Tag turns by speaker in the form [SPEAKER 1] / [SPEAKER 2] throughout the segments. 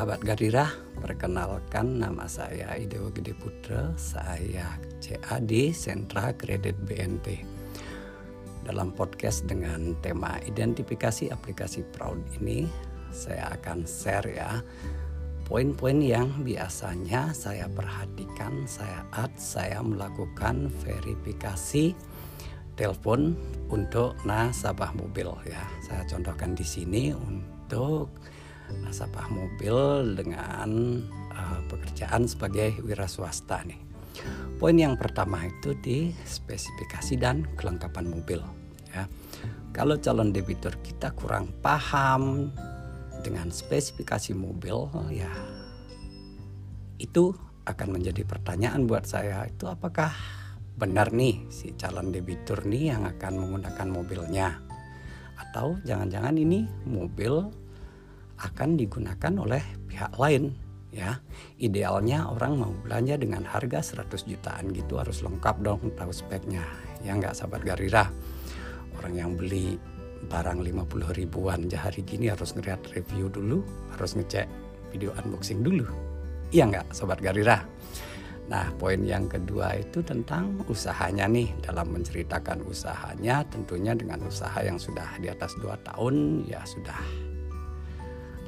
[SPEAKER 1] Sahabat Gadirah, perkenalkan nama saya Idewo Gede Putra, saya CAD Sentra Kredit BNT. Dalam podcast dengan tema identifikasi aplikasi Proud ini, saya akan share ya poin-poin yang biasanya saya perhatikan saat saya melakukan verifikasi telepon untuk nasabah mobil ya. Saya contohkan di sini untuk nasabah mobil dengan uh, pekerjaan sebagai wira swasta nih. Poin yang pertama itu di spesifikasi dan kelengkapan mobil ya. Kalau calon debitur kita kurang paham dengan spesifikasi mobil ya itu akan menjadi pertanyaan buat saya itu apakah benar nih si calon debitur nih yang akan menggunakan mobilnya atau jangan-jangan ini mobil akan digunakan oleh pihak lain ya. Idealnya orang mau belanja dengan harga 100 jutaan gitu harus lengkap dong tahu speknya. Ya nggak sahabat garira orang yang beli barang 50 ribuan hari gini harus ngeliat review dulu harus ngecek video unboxing dulu. Iya nggak sobat garira Nah, poin yang kedua itu tentang usahanya nih. Dalam menceritakan usahanya, tentunya dengan usaha yang sudah di atas 2 tahun, ya sudah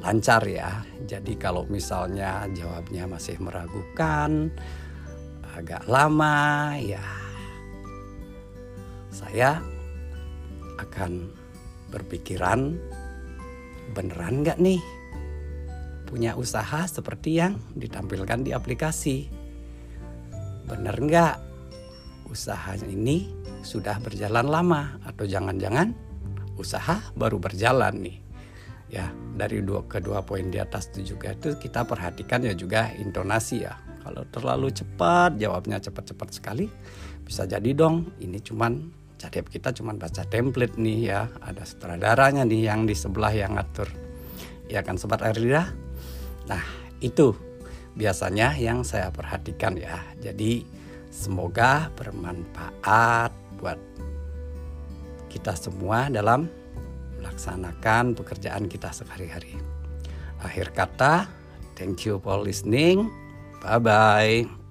[SPEAKER 1] lancar ya. Jadi kalau misalnya jawabnya masih meragukan, agak lama, ya saya akan berpikiran beneran nggak nih punya usaha seperti yang ditampilkan di aplikasi. Bener nggak usaha ini sudah berjalan lama atau jangan-jangan usaha baru berjalan nih ya dari dua kedua poin di atas itu juga itu kita perhatikan ya juga intonasi ya. Kalau terlalu cepat jawabnya cepat-cepat sekali bisa jadi dong. Ini cuman cadep kita cuman baca template nih ya. Ada sutradaranya nih yang di sebelah yang ngatur. Ya kan sobat Erlida nah itu biasanya yang saya perhatikan ya. Jadi semoga bermanfaat buat kita semua dalam melaksanakan pekerjaan kita sehari-hari. Akhir kata, thank you for listening. Bye bye.